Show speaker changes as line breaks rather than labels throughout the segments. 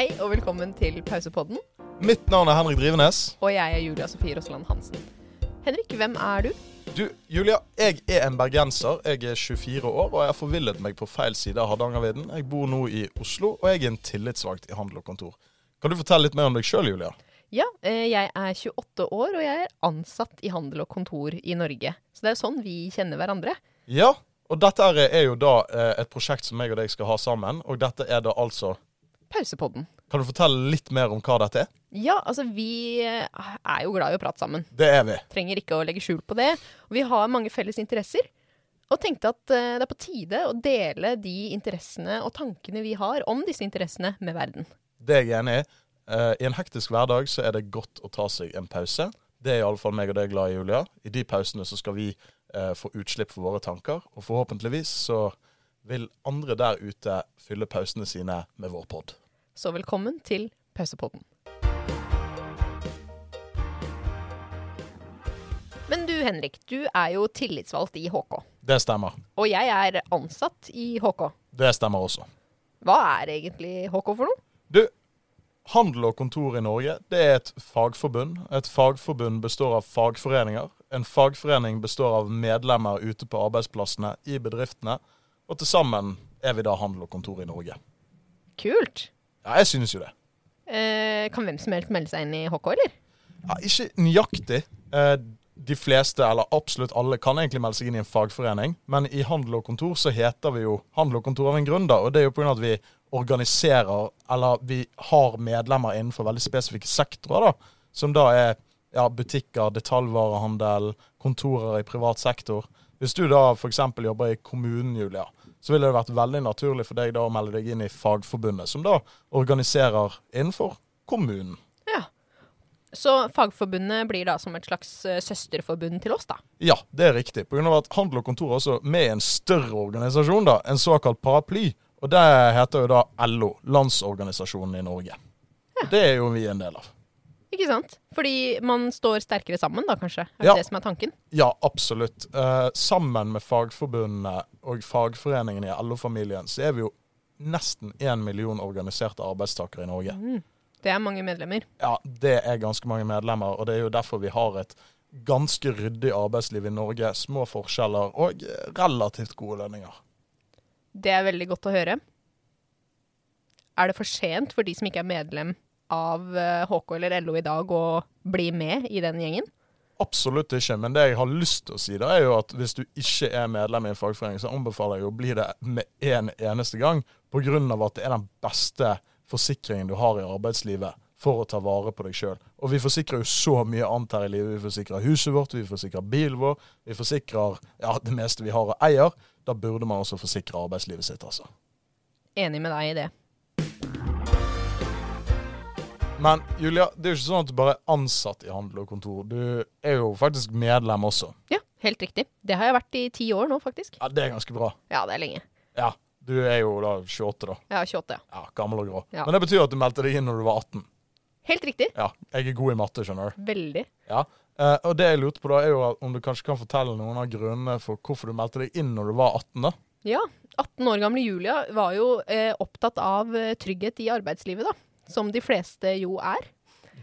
Hei og velkommen til pausepodden.
Mitt navn er Henrik Drivenes.
Og jeg er Julia Sofie Rosseland Hansen. Henrik, hvem er du?
Du, Julia, jeg er en bergenser. Jeg er 24 år og jeg har forvillet meg på feil side av Hardangervidda. Jeg bor nå i Oslo, og jeg er en tillitsvalgt i handel og kontor. Kan du fortelle litt mer om deg sjøl, Julia?
Ja, eh, jeg er 28 år, og jeg er ansatt i handel og kontor i Norge. Så det er sånn vi kjenner hverandre.
Ja, og dette er er jo da eh, et prosjekt som jeg og deg skal ha sammen. Og dette er da altså
Pausepodden.
Kan du fortelle litt mer om hva dette er?
Ja, altså vi eh, er jo glad i å prate sammen.
Det er vi.
Trenger ikke å legge skjul på det. Vi har mange felles interesser. Og tenkte at eh, det er på tide å dele de interessene og tankene vi har om disse interessene med verden.
Det er jeg enig i. Eh, I en hektisk hverdag så er det godt å ta seg en pause. Det er iallfall meg og deg glad i, Julia. I de pausene så skal vi få utslipp for våre tanker. Og forhåpentligvis så vil andre der ute fylle pausene sine med vår pod.
Så velkommen til pausepodden. Men du Henrik, du er jo tillitsvalgt i HK.
Det stemmer.
Og jeg er ansatt i HK.
Det stemmer også.
Hva er egentlig HK for noe?
Du, Handel og Kontor i Norge det er et fagforbund. Et fagforbund består av fagforeninger. En fagforening består av medlemmer ute på arbeidsplassene i bedriftene. Og til sammen er vi da Handel og Kontor i Norge.
Kult.
Ja, jeg synes jo det.
Eh, kan hvem som helst melde seg inn i HK, eller?
Ja, ikke nøyaktig. Eh, de fleste, eller absolutt alle, kan egentlig melde seg inn i en fagforening. Men i Handel og Kontor så heter vi jo Handel og Kontor av en grunn, da. Og det er jo pga. at vi organiserer, eller vi har medlemmer innenfor veldig spesifikke sektorer, da. Som da er ja, butikker, detaljvarehandel, kontorer i privat sektor. Hvis du da f.eks. jobber i kommunen, Julia, så ville det vært veldig naturlig for deg da å melde deg inn i Fagforbundet, som da organiserer innenfor kommunen.
Ja. Så Fagforbundet blir da som et slags eh, søsterforbund til oss, da?
Ja, det er riktig. Av at Handel og Kontor er også med i en større organisasjon, da, en såkalt paraply. Og det heter jo da LO, Landsorganisasjonen i Norge.
Ja.
Det er jo vi en del av.
Ikke sant? Fordi man står sterkere sammen, da kanskje? Er
Ja.
det det som er tanken?
Ja, absolutt. Eh, sammen med fagforbundene og fagforeningene i LO-familien, så er vi jo nesten én million organiserte arbeidstakere i Norge.
Mm. Det er mange medlemmer.
Ja, det er ganske mange medlemmer, og det er jo derfor vi har et ganske ryddig arbeidsliv i Norge. Små forskjeller og relativt gode lønninger.
Det er veldig godt å høre. Er det for sent for de som ikke er medlem av eh, HK eller LO i dag, å bli med i den gjengen?
Absolutt ikke, men det jeg har lyst til å si, da er jo at hvis du ikke er medlem i en fagforening, så anbefaler jeg å bli det med en eneste gang, av at det er den beste forsikringen du har i arbeidslivet for å ta vare på deg sjøl. Og vi forsikrer jo så mye annet her i livet. Vi forsikrer huset vårt, vi forsikrer bilen vår, vi forsikrer ja, det meste vi har og eier. Da burde man også forsikre arbeidslivet sitt, altså.
Enig med deg i det.
Men Julia, det er jo ikke sånn at du bare er ansatt i handel og kontor. Du er jo faktisk medlem også.
Ja, helt riktig. Det har jeg vært i ti år nå, faktisk.
Ja, Det er ganske bra.
Ja, det er lenge.
Ja, du er jo da 28, da.
Er 28, ja.
Ja, Gammel og grå.
Ja.
Men det betyr at du meldte deg inn når du var 18.
Helt riktig.
Ja, Jeg er god i matte, skjønner du.
Veldig.
Ja. Eh, og det jeg lurte på da, er jo om du kanskje kan fortelle noen av grunnene for hvorfor du meldte deg inn når du var 18, da?
Ja. 18 år gamle Julia var jo eh, opptatt av eh, trygghet i arbeidslivet, da. Som de fleste jo er.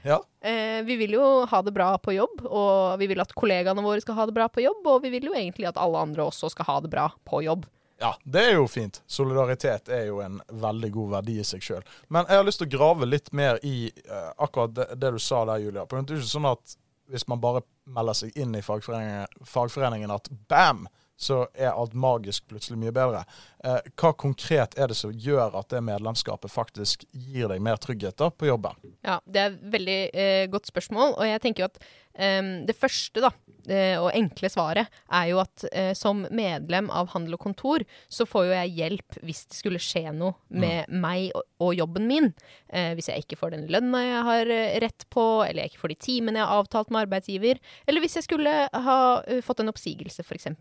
Ja.
Eh, vi vil jo ha det bra på jobb, og vi vil at kollegaene våre skal ha det bra på jobb, og vi vil jo egentlig at alle andre også skal ha det bra på jobb.
Ja, det er jo fint. Solidaritet er jo en veldig god verdi i seg sjøl. Men jeg har lyst til å grave litt mer i uh, akkurat det, det du sa der, Julia. For Det er ikke sånn at hvis man bare melder seg inn i fagforeningen, fagforeningen at bam, så er alt magisk plutselig mye bedre. Eh, hva konkret er det som gjør at det medlemskapet faktisk gir deg mer trygghet da, på jobben?
Ja, det er et veldig eh, godt spørsmål, og jeg tenker jo at eh, det første da, eh, og enkle svaret er jo at eh, som medlem av Handel og Kontor, så får jo jeg hjelp hvis det skulle skje noe med meg og, og jobben min. Eh, hvis jeg ikke får den lønna jeg har rett på, eller jeg ikke får de timene jeg har avtalt med arbeidsgiver, eller hvis jeg skulle ha fått en oppsigelse, f.eks.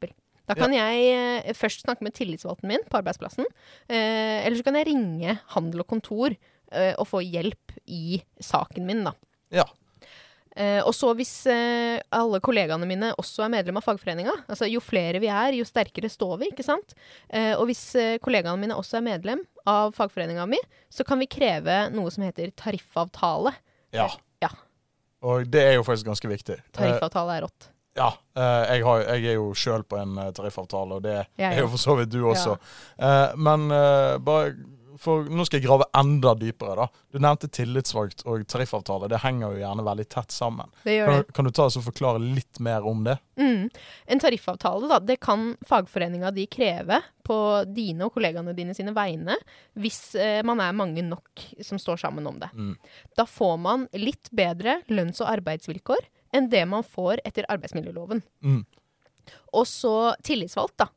Da kan jeg eh, først snakke med tillitsvalgten min på arbeidsplassen, eh, eller så kan jeg ringe Handel og Kontor eh, og få hjelp i saken min, da.
Ja.
Eh, og så hvis eh, alle kollegaene mine også er medlem av fagforeninga, altså jo flere vi er, jo sterkere står vi, ikke sant. Eh, og hvis kollegaene mine også er medlem av fagforeninga mi, så kan vi kreve noe som heter tariffavtale.
Ja.
Ja.
Og det er jo faktisk ganske viktig.
Tariffavtale er rått.
Ja. eh, jeg, har, jeg er jo sjøl på en eh, tariffavtale, og det
Ja,
er jo for så vidt du også. Ja. men eh, bare for nå skal jeg grave enda dypere. da. Du nevnte tillitsvalgt og tariffavtale. Det henger jo gjerne veldig tett sammen. Kan, kan du ta oss og forklare litt mer om det?
Mm. En tariffavtale, da, det kan fagforeninga di kreve på dine og kollegaene dine sine vegne, hvis eh, man er mange nok som står sammen om det.
Mm.
Da får man litt bedre lønns- og arbeidsvilkår enn det man får etter arbeidsmiljøloven.
Mm.
Og så tillitsvalgt, da.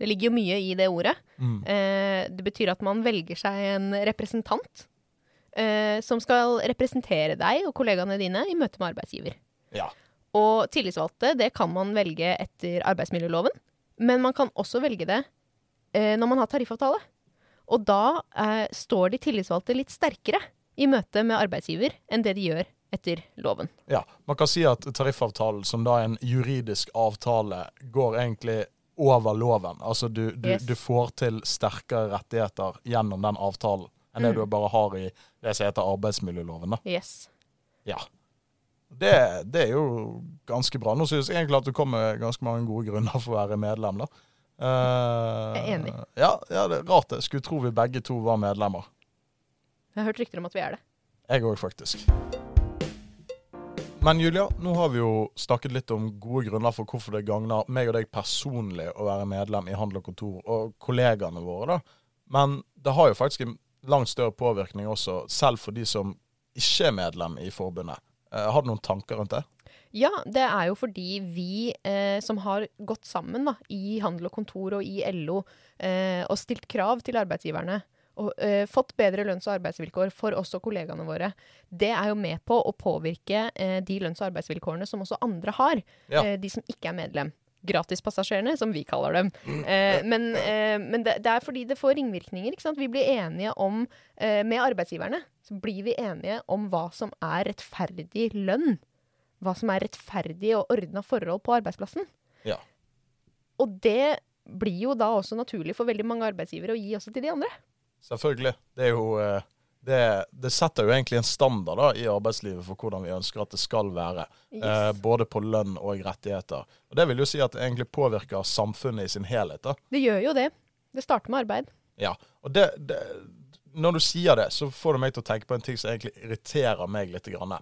Det ligger jo mye i det ordet.
Mm.
Eh, det betyr at man velger seg en representant eh, som skal representere deg og kollegaene dine i møte med arbeidsgiver.
Ja.
Og tillitsvalgte, det kan man velge etter arbeidsmiljøloven. Men man kan også velge det eh, når man har tariffavtale. Og da eh, står de tillitsvalgte litt sterkere i møte med arbeidsgiver enn det de gjør etter loven.
Ja, Man kan si at tariffavtalen, som da er en juridisk avtale, går egentlig over loven. Altså du, du,
Yes.
du får til sterkere rettigheter gjennom den avtalen enn det
Mm.
du bare har i det som heter arbeidsmiljøloven. da.
Yes.
Ja. Det, det er jo ganske bra. Nå synes jeg egentlig at du kom med ganske mange gode grunner for å være medlem. da. Uh,
Jeg er enig.
Ja, ja, det er rart det. Skulle tro vi begge to var medlemmer.
Jeg har hørt rykter om at vi er det.
Jeg òg, faktisk. Men Julia, nå har vi jo snakket litt om gode grunner for hvorfor det gagner meg og deg personlig å være medlem i Handel og Kontor, og kollegaene våre, da. Men det har jo faktisk en langt større påvirkning også, selv for de som ikke er medlem i forbundet. Eh, har du noen tanker rundt det?
Ja, det er jo fordi vi eh, som har gått sammen da, i Handel og Kontor og i LO eh, og stilt krav til arbeidsgiverne og eh, fått bedre lønns- og arbeidsvilkår for oss og kollegaene våre, det er jo med på å påvirke eh, de lønns- og arbeidsvilkårene som også andre har.
Ja.
Eh, de som ikke er medlem. Gratispassasjerene, som vi kaller dem. Eh, men eh, men det, det er fordi det får ringvirkninger. Vi blir enige om, eh, med arbeidsgiverne, så blir vi enige om hva som er rettferdig lønn hva som er rettferdig og ordna forhold på arbeidsplassen.
Ja.
Og det blir jo da også naturlig for veldig mange arbeidsgivere å gi også til de andre.
Selvfølgelig. Det er jo eh, det, det setter jo egentlig en standard da, i arbeidslivet for hvordan vi ønsker at det skal være. Eh, både på lønn og rettigheter. Og Det vil jo si at det egentlig påvirker samfunnet i sin helhet. da.
Det gjør jo det. Det starter med arbeid.
Ja, og det, det, Når du sier det, så får du meg til å tenke på en ting som egentlig irriterer meg litt. Grann.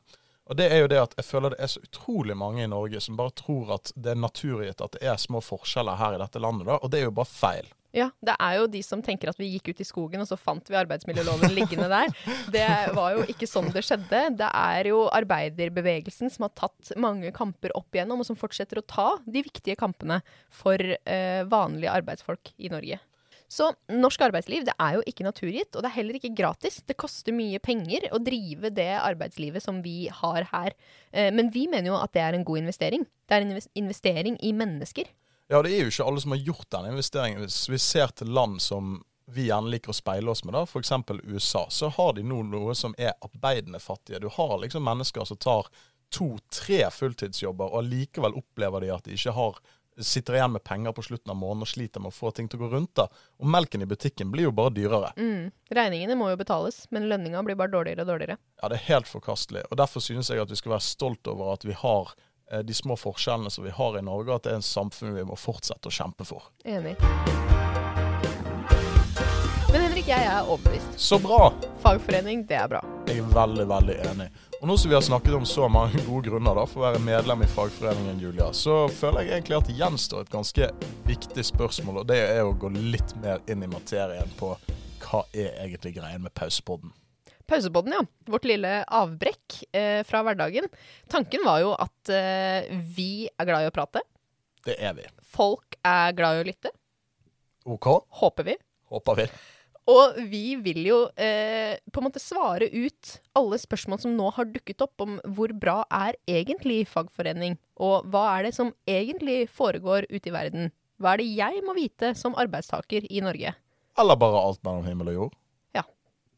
Og det er jo det at jeg føler det er så utrolig mange i Norge som bare tror at det er naturgitt at det er små forskjeller her i dette landet, da, og det er jo bare feil.
Ja, det er jo de som tenker at vi gikk ut i skogen, og så fant vi arbeidsmiljøloven liggende der. Det var jo ikke sånn det skjedde. Det er jo arbeiderbevegelsen som har tatt mange kamper opp igjennom, og som fortsetter å ta de viktige kampene for eh, vanlige arbeidsfolk i Norge. Så norsk arbeidsliv det er jo ikke naturgitt, og det er heller ikke gratis. Det koster mye penger å drive det arbeidslivet som vi har her. Eh, men vi mener jo at det er en god investering. Det er en investering i mennesker.
Ja, det er jo ikke alle som har gjort den investeringen. Hvis vi ser til land som vi gjerne liker å speile oss med, da, f.eks. USA, så har de nå noe som er arbeidende fattige. Du har liksom mennesker som tar to-tre fulltidsjobber, og likevel opplever de at de ikke har sitter igjen med penger på slutten av måneden og sliter med å få ting til å gå rundt. da. Og melken i butikken blir jo bare dyrere.
Mm. Regningene må jo betales, men lønninga blir bare dårligere og dårligere.
Ja, det er helt forkastelig. Og Derfor synes jeg at vi skal være stolt over at vi har de små forskjellene som vi har i Norge, at det er en samfunn vi må fortsette å kjempe for.
Enig. Men Henrik, jeg er overbevist.
Så bra!
Fagforening, det er bra.
Jeg er veldig, veldig enig. Og nå som vi har snakket om så mange gode grunner da, for å være medlem i fagforeningen, Julia, så føler jeg egentlig at det gjenstår et ganske viktig spørsmål, og det er å gå litt mer inn i materien på hva er egentlig greien med pausepodden.
Pausepodden, ja. Vårt lille avbrekk eh, fra hverdagen. Tanken var jo at eh, vi er glad i å prate.
Det er vi.
Folk er glad i å lytte.
OK?
Håper vi.
Håper vi.
Og vi vil jo eh, på en måte svare ut alle spørsmål som nå har dukket opp om hvor bra er egentlig fagforening, og hva er det som egentlig foregår ute i verden? Hva er det jeg må vite som arbeidstaker i Norge?
Eller bare alt mellom himmel og jord.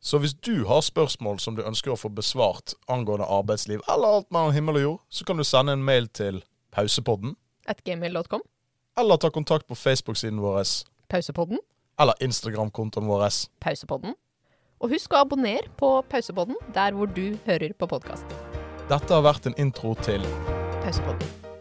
Så hvis du har spørsmål som du ønsker å få besvart angående arbeidsliv, eller alt mellom himmel og jord, så kan du sende en mail til pausepodden,
At gmail.com.
eller ta kontakt på Facebook-siden vår,
Pausepodden.
eller Instagram-kontoen vår.
Pausepodden. Og husk å abonnere på Pausepodden der hvor du hører på podkast.
Dette har vært en intro til
Pausepodden.